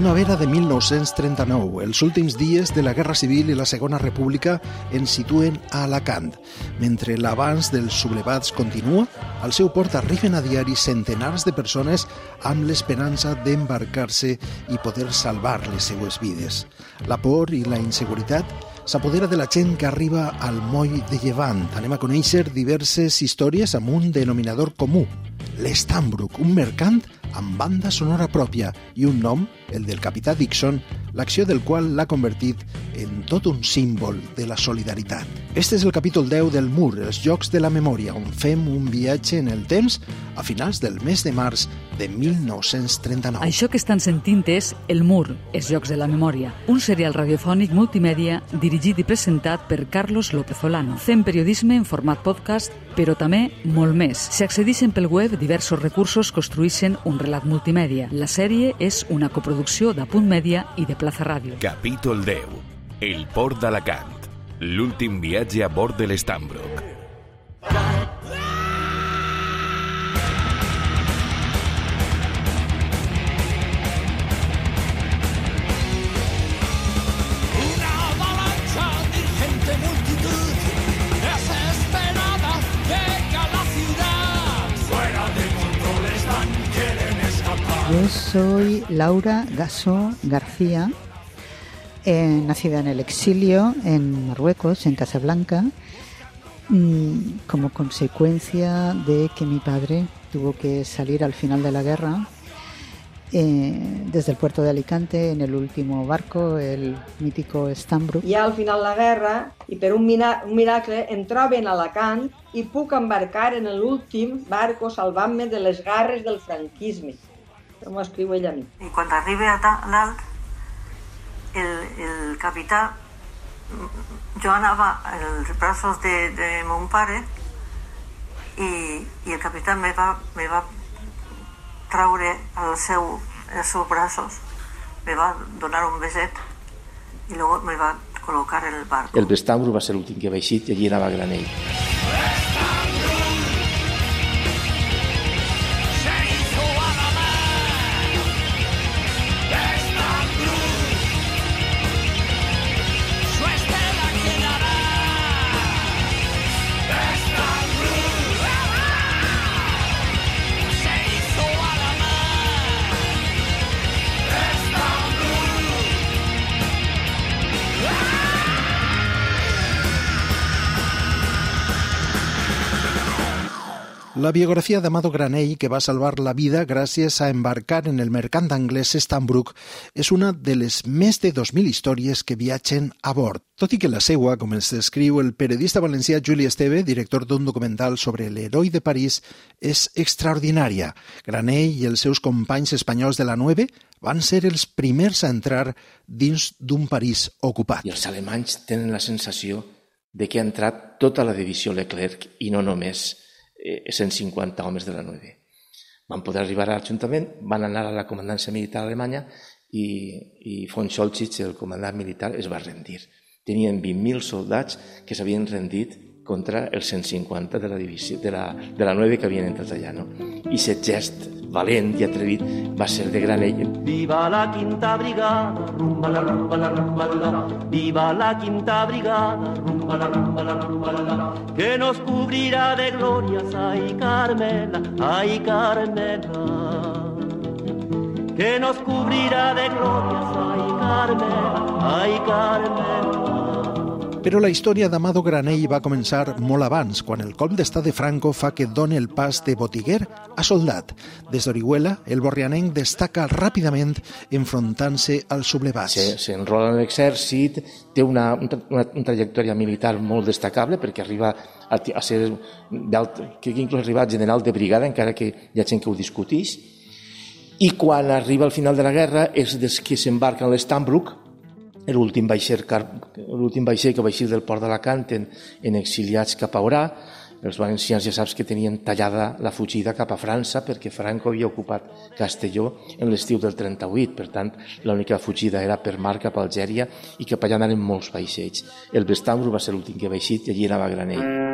Primavera de 1939. Els últims dies de la Guerra Civil i la Segona República ens situen a Alacant. Mentre l'abans dels sublevats continua, al seu port arriben a diari centenars de persones amb l'esperança d'embarcar-se i poder salvar les seues vides. La por i la inseguretat s'apodera de la gent que arriba al moll de Llevant. Anem a conèixer diverses històries amb un denominador comú, l'Estambrook, un mercant amb banda sonora pròpia i un nom, el del capità Dixon, l'acció del qual l'ha convertit en tot un símbol de la solidaritat. Este és el capítol 10 del MUR, els Jocs de la Memòria, on fem un viatge en el temps a finals del mes de març de 1939. Això que estan sentint és El MUR, els Jocs de la Memòria, un serial radiofònic multimèdia dirigit i presentat per Carlos López Olano. Fem periodisme en format podcast, però també molt més. Si accedixen pel web, diversos recursos construïssin un relat multimèdia. La sèrie és una coproducció de Punt Mèdia i de Plaza Ràdio. Capítol 10. El port d'Alacant. L'últim viatge a bord de l'Estambrook. Soy Laura Gasó García, eh, nacida en el exilio en Marruecos, en Casablanca, mm, como consecuencia de que mi padre tuvo que salir al final de la guerra eh, desde el puerto de Alicante en el último barco, el mítico Stambrook. Ja al final de la guerra, i per un, un miracle, em troben a Alacant i puc embarcar en l'últim barco salvant-me de les garres del franquisme. Això m'ho escriu ell a mi. I quan arriba a dalt, el, el capità, jo anava als braços de, de mon pare i, i el capità me va, me va traure al seu, els seus braços, me va donar un beset i luego me va col·locar en el barco. El Bestambro va ser l'últim que va eixir i allí anava Granell. La biografia d'Amado Granell, que va salvar la vida gràcies a embarcar en el mercant anglès Stambrook, és una de les més de 2.000 històries que viatgen a bord. Tot i que la seua, com ens descriu el periodista valencià Juli Esteve, director d'un documental sobre l'heroi de París, és extraordinària. Granell i els seus companys espanyols de la 9 van ser els primers a entrar dins d'un París ocupat. I els alemanys tenen la sensació de que ha entrat tota la divisió Leclerc i no només eh, 150 homes de la 9. Van poder arribar a l'Ajuntament, van anar a la comandància militar alemanya i, i von Scholzitz, el comandant militar, es va rendir. Tenien 20.000 soldats que s'havien rendit contra els 150 de la, divisió, de la, de la 9 que havien entrat allà. No? I aquest gest valent i atrevit va ser de Granell. Viva la quinta brigada, rumba la rumba la rumba la. Viva la quinta brigada, rumba la rumba la rumba la. Que nos cubrirá de glorias, ay Carmela, ay Carmela. Que nos cubrirá de glorias, ay Carmela, ay Carmela. Però la història d'Amado Granell va començar molt abans, quan el colp d'estat de Franco fa que doni el pas de botiguer a soldat. Des d'Orihuela, el borrianenc destaca ràpidament enfrontant-se als sublevats. Se- s'enrola en l'exèrcit, té una, una, una trajectòria militar molt destacable perquè arriba a, a ser, que inclús arriba a general de brigada, encara que hi ha gent que ho discuteix, i quan arriba al final de la guerra és des que s'embarca en l'Estambrook, l'últim vaixell, l'últim vaixell que va eixir del port d'Alacant en, en exiliats cap a Orà. Els valencians ja saps que tenien tallada la fugida cap a França perquè Franco havia ocupat Castelló en l'estiu del 38. Per tant, l'única fugida era per mar cap a Algèria i cap allà anaven molts vaixells. El Bestambro va ser l'últim que va eixir i allí anava Granell. Per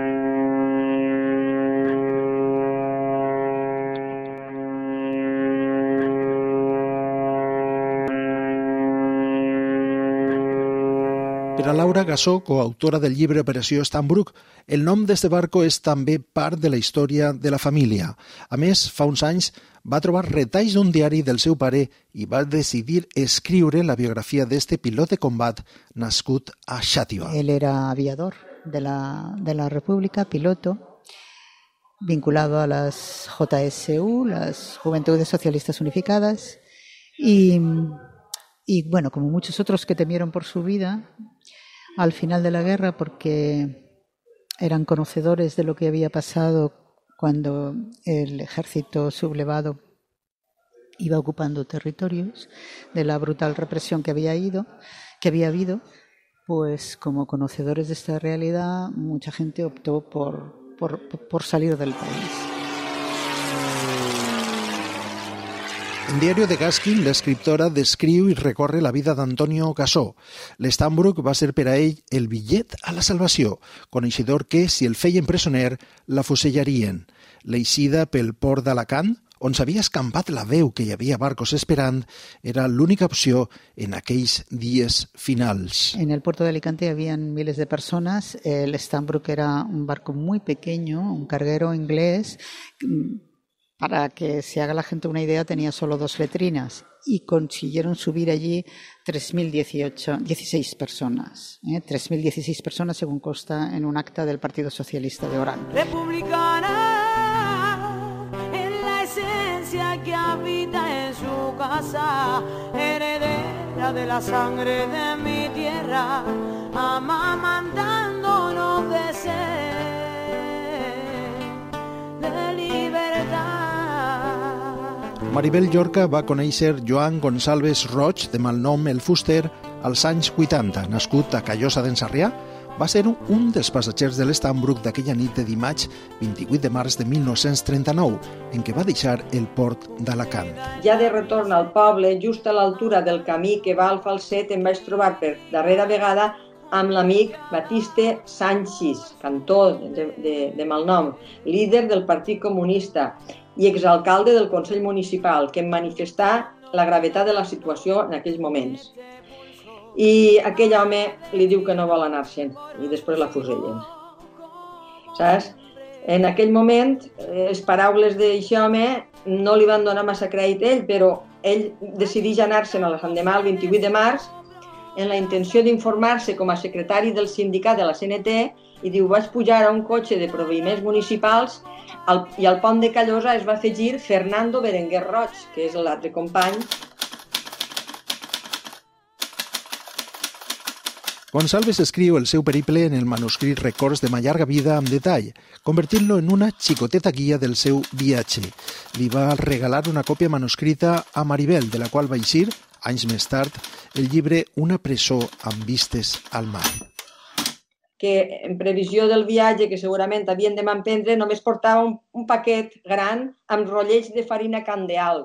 Gassó, coautora del llibre Operació Stambrook, el nom d'este barco és també part de la història de la família. A més, fa uns anys va trobar retalls d'un diari del seu pare i va decidir escriure la biografia d'este pilot de combat nascut a Xàtiva. Él era aviador de la, de la República, piloto, vinculado a las JSU, las Juventudes Socialistas Unificadas, y, y bueno, como muchos otros que temieron por su vida al final de la guerra porque eran conocedores de lo que había pasado cuando el ejército sublevado iba ocupando territorios, de la brutal represión que había ido, que había habido, pues como conocedores de esta realidad, mucha gente optó por, por, por salir del país. En Diario de Gaskin, l'escriptora descriu i recorre la vida d'Antonio Gassó. L'Stambrook va ser per a ell el bitllet a la salvació, coneixedor que, si el feien presoner, la fusellarien. L'eixida pel port d'Alacant, on s'havia escampat la veu que hi havia barcos esperant, era l'única opció en aquells dies finals. En el puerto de Alicante habían miles de personas. El Stambrook era un barco muy pequeño, un carguero inglés. Para que se haga la gente una idea, tenía solo dos letrinas y consiguieron subir allí 3.018, 16 personas. ¿eh? 3.016 personas, según consta en un acta del Partido Socialista de Orán. Republicana en la esencia que habita en su casa, heredera de la sangre de mi tierra, amamantándonos Maribel Llorca va conèixer Joan Gonçalves Roig, de malnom El Fuster, als anys 80. Nascut a Callosa d'en Sarrià, va ser un dels passatgers de l'Estambrook d'aquella nit de dimarts 28 de març de 1939, en què va deixar el port d'Alacant. Ja de retorn al poble, just a l'altura del camí que va al Falset, em vaig trobar per darrera vegada amb l'amic Batiste Sánchez, cantor de, de, de malnom, líder del Partit Comunista i exalcalde del Consell Municipal, que em manifestà la gravetat de la situació en aquells moments. I aquell home li diu que no vol anar-se'n i després la fusellen. Saps? En aquell moment, eh, les paraules d'aquest home no li van donar massa crèdit a ell, però ell decideix anar-se'n a la Sant Demà el 28 de març en la intenció d'informar-se com a secretari del sindicat de la CNT i diu, vaig pujar a un cotxe de proveïments municipals al, i al pont de Callosa es va afegir Fernando Berenguer Roig, que és l'altre company. Gonçalves escriu el seu periple en el manuscrit Records de ma llarga vida amb detall, convertint-lo en una xicoteta guia del seu viatge. Li va regalar una còpia manuscrita a Maribel, de la qual va eixir, anys més tard, el llibre Una presó amb vistes al mar que en previsió del viatge que segurament havien de m'emprendre només portava un, un paquet gran amb rotllets de farina candeal,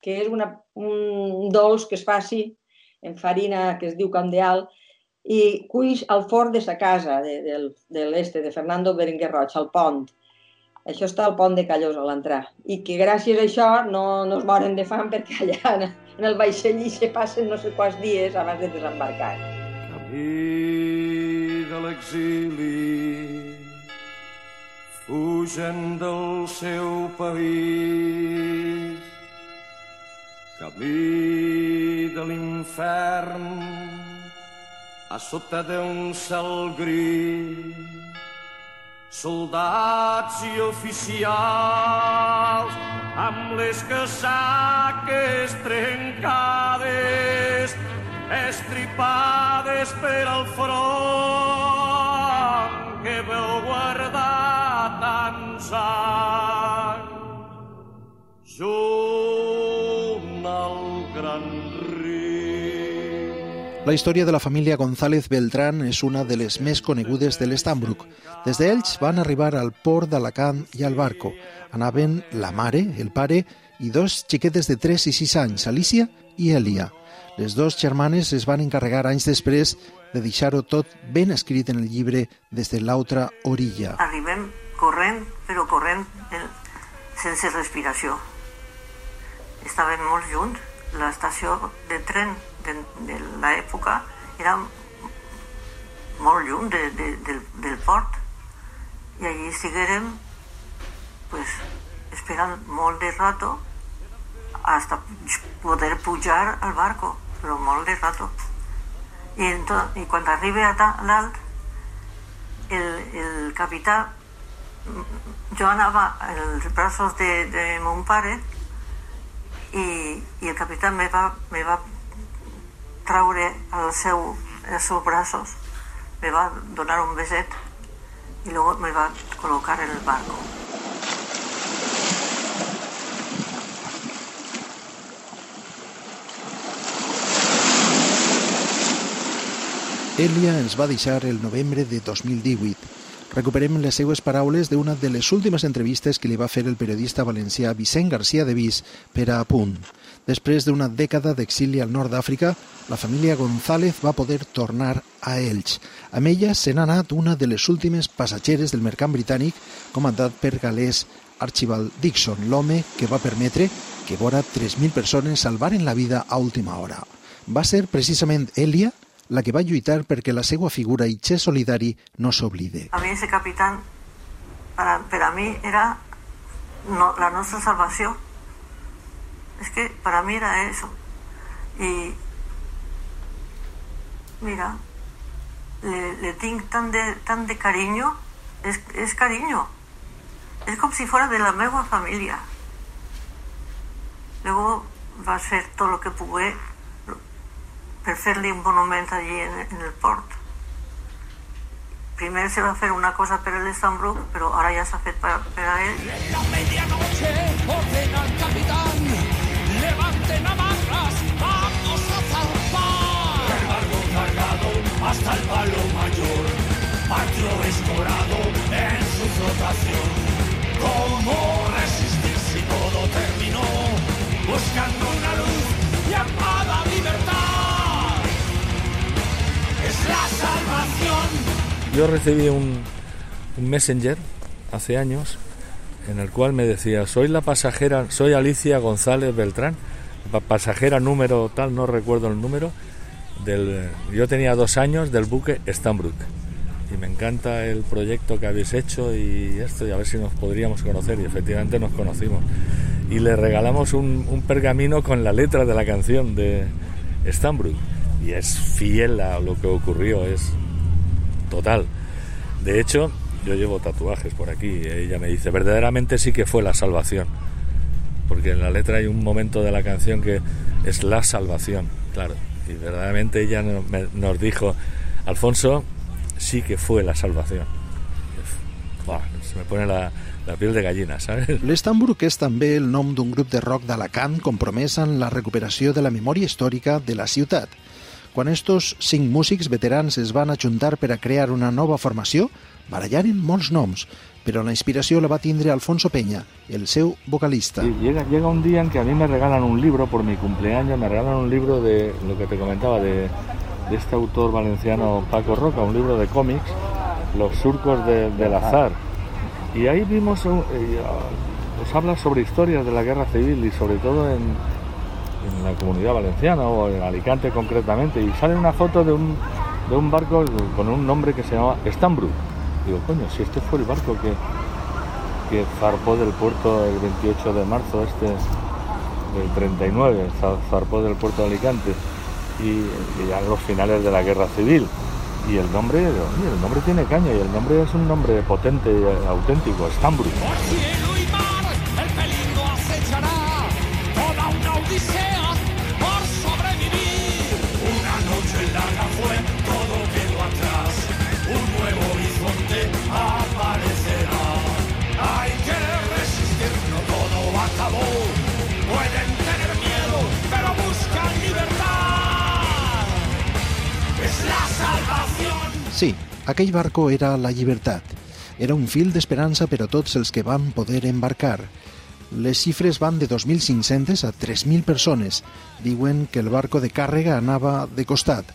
que és una, un dolç que es faci en farina que es diu candeal i cuix al forn de sa casa, de, de, de l'este, de Fernando Berenguer Roig, al pont. Això està al pont de Callosa, a l'entrar. I que gràcies a això no, no es moren de fam perquè allà en, el vaixell hi se passen no sé quants dies abans de desembarcar. Camí de l'exili, fugen del seu país. Camí de l'infern, a sota d'un cel gris, soldats i oficials amb les casaques trencades estripades per al front que veu guardar tants anys junt La història de la família González Beltrán és una de les més conegudes de l'Estambrook. Des d'ells van arribar al port d'Alacant i al barco. Anaven la mare, el pare i dos xiquetes de 3 i 6 anys, Alicia i Elia. Les dues germanes es van encarregar anys després de deixar-ho tot ben escrit en el llibre des de l'altra orilla. Arribem corrent, però corrent eh, sense respiració. Estàvem molt junts. L'estació de tren de, de l'època era molt del, port. I allí estiguérem pues, esperant molt de rato hasta poder pujar al barco, però molt de rato. I, ento- i quan arribi a dalt, el, el capità, jo anava en els braços de, de mon pare i, i el capità me va, me va traure al seu, els seus braços, me va donar un beset i luego me va colocar en el barco. Elia ens va deixar el novembre de 2018. Recuperem les seues paraules d'una de les últimes entrevistes que li va fer el periodista valencià Vicent García de Vis per a Punt. Després d'una dècada d'exili al nord d'Àfrica, la família González va poder tornar a Elx. Amb ella se n'ha anat una de les últimes passatgeres del mercant britànic comandat per galès Archibald Dixon, l'home que va permetre que vora 3.000 persones salvaren la vida a última hora. Va ser precisament Elia la que va lluitar perquè la seva figura i xer solidari no s'oblide. A mí ese capitán, para, para mí era no, la nuestra salvación. Es que para mí era eso. Y mira, le, le tengo tan de, tan de cariño, es, es cariño. Es como si fuera de la misma familia. Luego va a ser todo lo que pude per fer-li un allí en, en el port. Primer se va fer una cosa per l'Estambrook, però ara ja s'ha fet per, per a ell. La medianoche ordena el capitán, levanten vamos a zarpar. El el en su. ¿Cómo resistir si todo terminó? Yo recibí un, messenger hace años en el cual me decía, soy la pasajera, soy Alicia González Beltrán, pa- pasajera número tal, no recuerdo el número, del, yo tenía dos años del buque Stambrook y me encanta el proyecto que habéis hecho y esto, y a ver si nos podríamos conocer y efectivamente nos conocimos. Y le regalamos un, pergamino con la letra de la canción de Stambrook y es fiel a lo que ocurrió, es total. De hecho, yo llevo tatuajes por aquí. Ella me dice, verdaderamente sí que fue la salvación. Porque en la letra hay un momento de la canción que es la salvación, claro. Y verdaderamente ella nos dijo, Alfonso, sí que fue la salvación. Buah, se me pone la, la piel de gallina, ¿sabes? L'Estambrook és també el nom d'un grup de rock d'Alacant compromès en la recuperació de la memòria històrica de la ciutat. Quan estos cinc músics veterans es van ajuntar per a crear una nova formació, barallaren molts noms, però la inspiració la va tindre Alfonso Peña, el seu vocalista. Llega, llega un día en que a mí me regalan un libro por mi cumpleaños, me regalan un libro de lo que te comentaba, de, de este autor valenciano Paco Roca, un libro de cómics, Los surcos de- del azar. Y ahí vimos, eh, habla sobre historias de la guerra civil y sobre todo en, en la comunidad valenciana o en Alicante concretamente. Y sale una foto de un, de un barco con un nombre que se llama Stambrook. Digo, coño, si este fue el barco que, que zarpó del puerto el 28 de marzo este del 39, za- zarpó del puerto de Alicante y, y ya los finales de la guerra civil. Y el nombre, el nombre tiene caña y el nombre es un nombre potente y eh, auténtico, Stambrook. Aquell barco era la llibertat. Era un fil d'esperança per a tots els que van poder embarcar. Les xifres van de 2.500 a 3.000 persones. Diuen que el barco de càrrega anava de costat.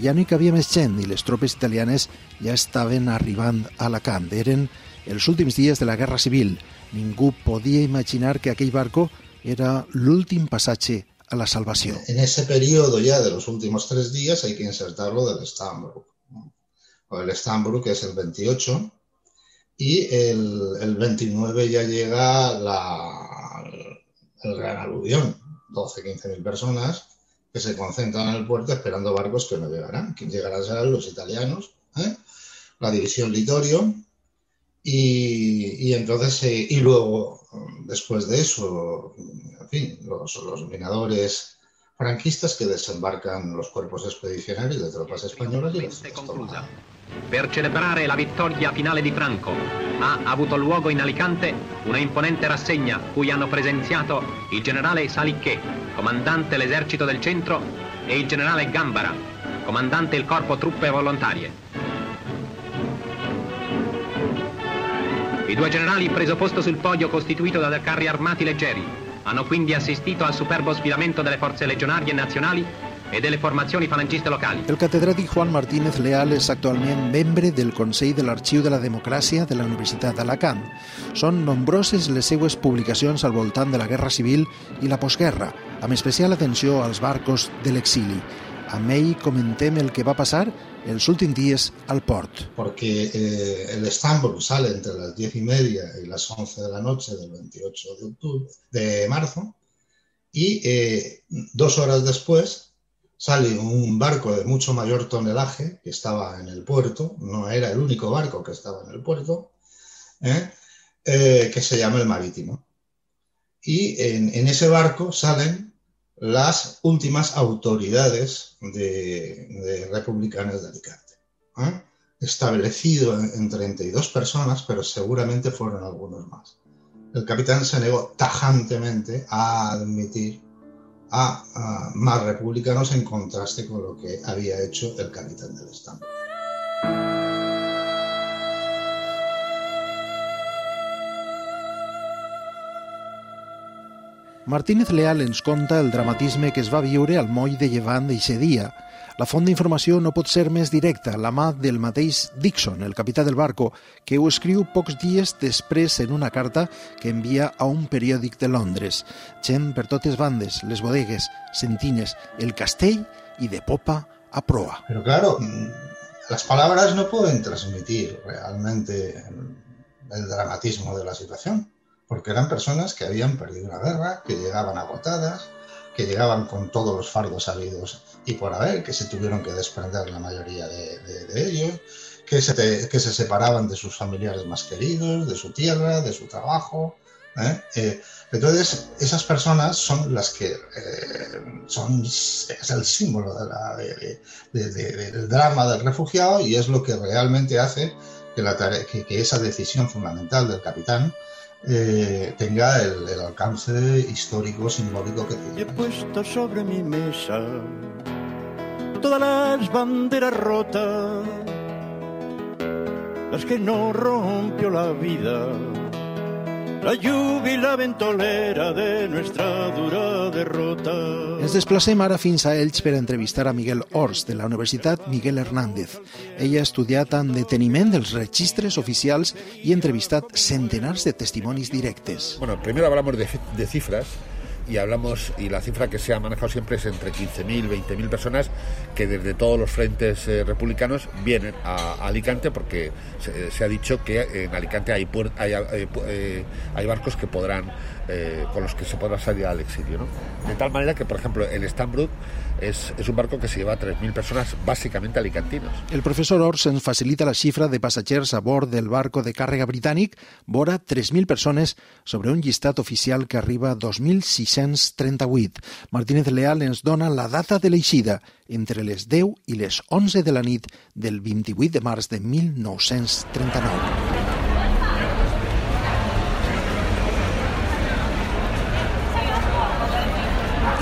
Ja no hi cabia més gent i les tropes italianes ja estaven arribant a Alacant. Eren els últims dies de la Guerra Civil. Ningú podia imaginar que aquell barco era l'últim passatge a la salvació. En ese periodo ya de los últimos tres días hay que insertarlo del Stambrook. El Stambrook es el 28 y el, el 29 ya llega la, el gran aluvión, 12-15 mil personas que se concentran en el puerto esperando barcos que no llegarán. Quien llegará serán los italianos, ¿eh? la división Litorio, y, y entonces, eh, y luego, después de eso, en fin, los, los minadores franquistas que desembarcan los cuerpos expedicionarios de tropas españolas y los toman. Per celebrare la vittoria finale di Franco ha avuto luogo in Alicante una imponente rassegna cui hanno presenziato il generale Saliché, comandante l'esercito del centro, e il generale Gambara, comandante il corpo truppe volontarie. I due generali preso posto sul podio costituito da carri armati leggeri hanno quindi assistito al superbo sfidamento delle forze legionarie nazionali e delle formazioni falangiste locali. El catedràtic Juan Martínez Leal és actualment membre del Consell de l'Arxiu de la Democràcia de la Universitat d'Alacant. Són nombroses les seues publicacions al voltant de la Guerra Civil i la postguerra, amb especial atenció als barcos de l'exili. Amb ell comentem el que va passar els últims dies al port. Porque eh, el Estambul sale entre las 10 y media y las 11 de la noche del 28 de, de marzo y eh, dos horas después sale un barco de mucho mayor tonelaje que estaba en el puerto, no era el único barco que estaba en el puerto, ¿eh? Eh, que se llama el Marítimo. Y en, en, ese barco salen las últimas autoridades de, de republicanas de Alicante. ¿eh? Establecido en, en 32 personas, pero seguramente fueron algunos más. El capitán se negó tajantemente a admitir a, a, más republicanos en contraste con lo que había hecho el capitán del Estado. Martínez Leal ens conta el dramatisme que es va viure al moll de llevant d'eixe dia. La font d'informació no pot ser més directa, la mà del mateix Dixon, el capità del barco, que ho escriu pocs dies després en una carta que envia a un periòdic de Londres. Gent per totes bandes, les bodegues, sentines, el castell i de popa a proa. Pero claro, las palabras no pueden transmitir realmente el dramatismo de la situación. Porque eran personas que habían perdido una guerra, que llegaban agotadas, que llegaban con todos los fardos habidos y por haber, que se tuvieron que desprender la mayoría de, de, de ellos, que se, que se separaban de sus familiares más queridos, de su tierra, de su trabajo. ¿eh? Eh, entonces, esas personas son las que eh, son es el símbolo de la, de, del drama del refugiado y es lo que realmente hace que, la tarea, que, que esa decisión fundamental del capitán eh, tenga el, el, alcance histórico, simbólico que tiene. He puesto sobre mi mesa todas las banderas rotas, las que no rompió la vida, la lluvia y la ventolera de nuestra dura derrota. Ens desplacem ara fins a Elx per entrevistar a Miguel Ors, de la Universitat Miguel Hernández. Ella ha estudiat amb deteniment els registres oficials i ha entrevistat centenars de testimonis directes. Bueno, primero hablamos de, de cifras y hablamos, y la cifra que se ha manejado siempre es entre 15.000, 20.000 personas que desde todos los frentes eh, republicanos vienen a, Alicante porque se, ha dicho que en Alicante hay, hay, hay, eh, hay barcos que podrán, eh, con los que se podrá salir al exilio. ¿no? De tal manera que, por ejemplo, el Stambrook es, es un barco que se lleva a 3.000 personas, básicamente alicantinos. El professor Ors ens facilita la xifra de passatgers a bord del barco de càrrega britànic, vora 3.000 persones, sobre un llistat oficial que arriba a 2.638. Martínez Leal ens dona la data de l'eixida, entre les 10 i les 11 de la nit del 28 de març de 1939.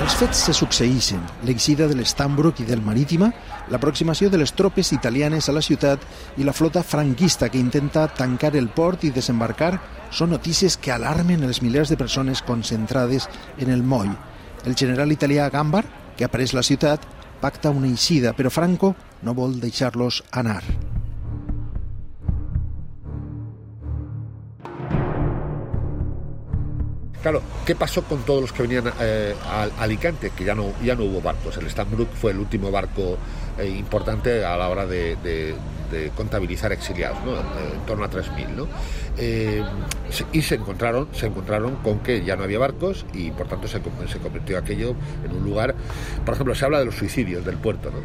Els fets se succeeixen, l'exida de l'Estambrook i del Marítima, l'aproximació de les tropes italianes a la ciutat i la flota franquista que intenta tancar el port i desembarcar són notícies que alarmen els milers de persones concentrades en el moll. El general italià Gambar, que ha pres la ciutat, pacta una eixida, però Franco no vol deixar-los anar. Claro, ¿qué pasó con todos los que venían eh, a, Alicante? Que ya no, ya no hubo barcos. El Stambrook fue el último barco eh, importante a la hora de, contabilizar exiliados, ¿no? en torno a 3.000. ¿no? Eh, y se encontraron, se encontraron con que ya no había barcos y por tanto se, se convirtió aquello en un lugar, por ejemplo, se habla de los suicidios del puerto. ¿no?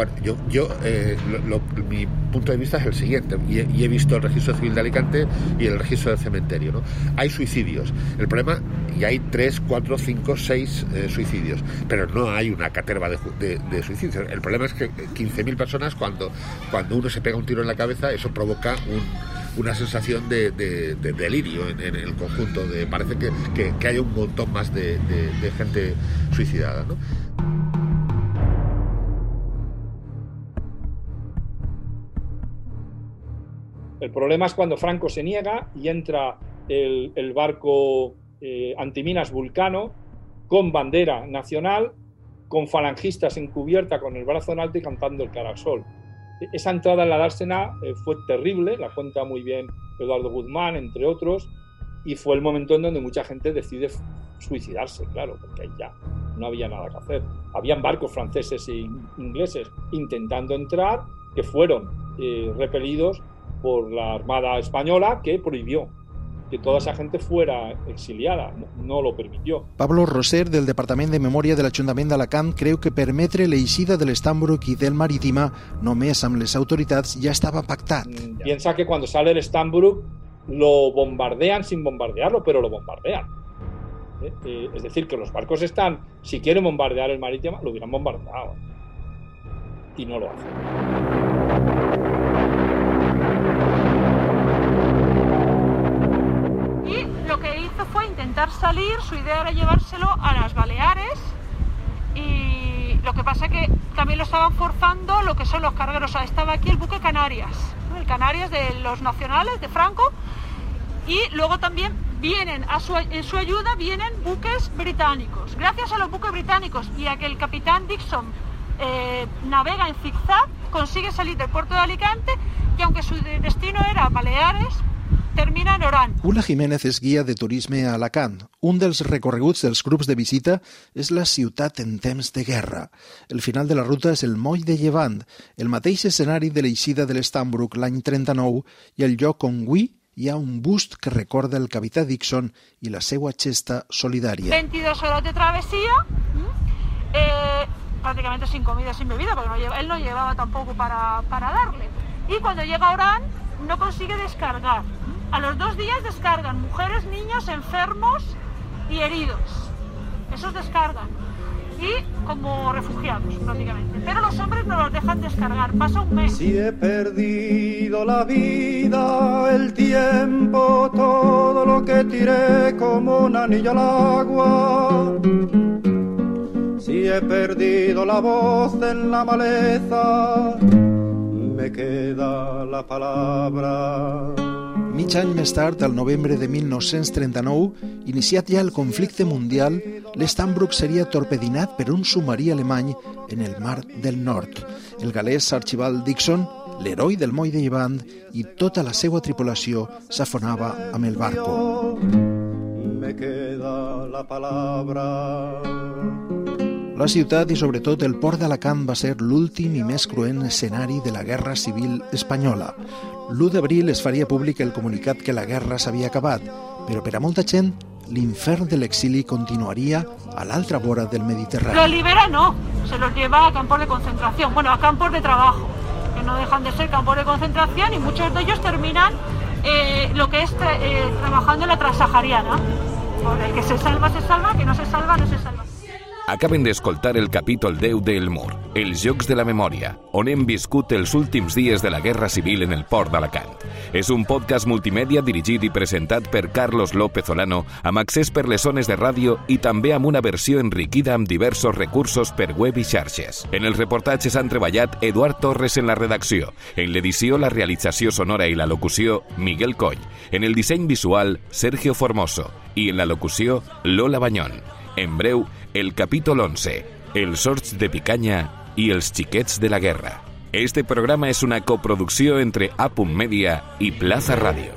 Eh, bueno, yo, yo eh, mi punto de vista es el siguiente, y he, visto el registro civil de Alicante y el registro del cementerio. ¿no? Hay suicidios. El problema, y hay tres, cuatro, cinco, seis eh, suicidios, pero no hay una caterva de, suicidios. El problema es que 15.000 personas, cuando, cuando uno se pega un tiro en la cabeza, eso provoca una sensación de, delirio en, el conjunto. De, parece que, que, que hay un montón más de, gente suicidada. ¿no? El problema es cuando Franco se niega y entra el, barco eh, antiminas Vulcano con bandera nacional, con falangistas encubierta con el brazo en alto y cantando el cara al sol. Esa entrada en la dársena eh, fue terrible, la cuenta muy bien Eduardo Guzmán, entre otros, y fue el momento en donde mucha gente decide suicidarse, claro, porque ahí ya no había nada que hacer. Habían barcos franceses e ingleses intentando entrar que fueron eh, repelidos por la Armada Española que prohibió que toda esa gente fuera exiliada, no, lo permitió. Pablo Roser, del Departament de Memòria de l'Ajuntament d'Alacant, creu que permetre l'eixida de l'Estambrook i del Marítima només amb les autoritats ja estava pactat. Mm, piensa que cuando sale el Stambrook lo bombardean sin bombardearlo, pero lo bombardean. ¿Eh? Eh, es decir, que los barcos están, si quieren bombardear el Marítima, lo hubieran bombardeado. Y no lo hacen. Fue intentar salir, su idea era llevárselo a las Baleares y lo que pasa que también lo estaban forzando lo que son los cargueros. estaba aquí el buque Canarias, el Canarias de los nacionales de Franco y luego también vienen a su, en su ayuda vienen buques británicos. Gracias a los buques británicos y a que el capitán Dixon eh, navega en zigzag, consigue salir del puerto de Alicante y aunque su destino era Baleares, termina en Oran. Ula Jiménez és guia de turisme a Alacant. Un dels recorreguts dels grups de visita és la ciutat en temps de guerra. El final de la ruta és el Moll de Llevant, el mateix escenari de l'eixida de l'Estambrook l'any 39 i el lloc on avui hi ha un bust que recorda el capità Dixon i la seva gesta solidària. 22 hores de travesía, eh, prácticamente sin comida, sin bebida, porque no lleva, él no llevaba tampoco para, para darle. Y cuando llega a Orán, no consigue descargar. A los dos días descargan mujeres, niños, enfermos y heridos. Esos descargan. Y como refugiados prácticamente. Pero los hombres no los dejan descargar. Pasa un mes. Si he perdido la vida, el tiempo, todo lo que tiré como un anillo al agua. Si he perdido la voz en la maleza, me queda la palabra. Mig any més tard, al novembre de 1939, iniciat ja el conflicte mundial, l'Stambrook seria torpedinat per un submarí alemany en el Mar del Nord. El galès Archibald Dixon, l'heroi del moll de Llevant, i tota la seva tripulació s'afonava amb el barco. Me queda la palabra la ciutat i sobretot el port d'Alacant va ser l'últim i més cruent escenari de la Guerra Civil Espanyola. L'1 d'abril es faria públic el comunicat que la guerra s'havia acabat, però per a molta gent l'infern de l'exili continuaria a l'altra vora del Mediterrani. Lo libera no, se los lleva a campos de concentración, bueno, a campos de trabajo, que no dejan de ser campos de concentración y muchos de ellos terminan eh, lo que es eh, trabajando en la transahariana. Por el que se salva, se salva, que no se salva, no se salva. Acaben d'escoltar el capítol 10 de El Mur, els Jocs de la Memòria, on hem viscut els últims dies de la Guerra Civil en el port d'Alacant. És un podcast multimèdia dirigit i presentat per Carlos López Olano, amb accés per les zones de ràdio i també amb una versió enriquida amb diversos recursos per web i xarxes. En els reportatges han treballat Eduard Torres en la redacció, en l'edició, la realització sonora i la locució, Miguel Coll, en el disseny visual, Sergio Formoso, i en la locució, Lola Banyón. En breu, el capítol 11, Els sorts de picanya i els xiquets de la guerra. Este programa és una coproducció entre Apum Media i Plaza Radio.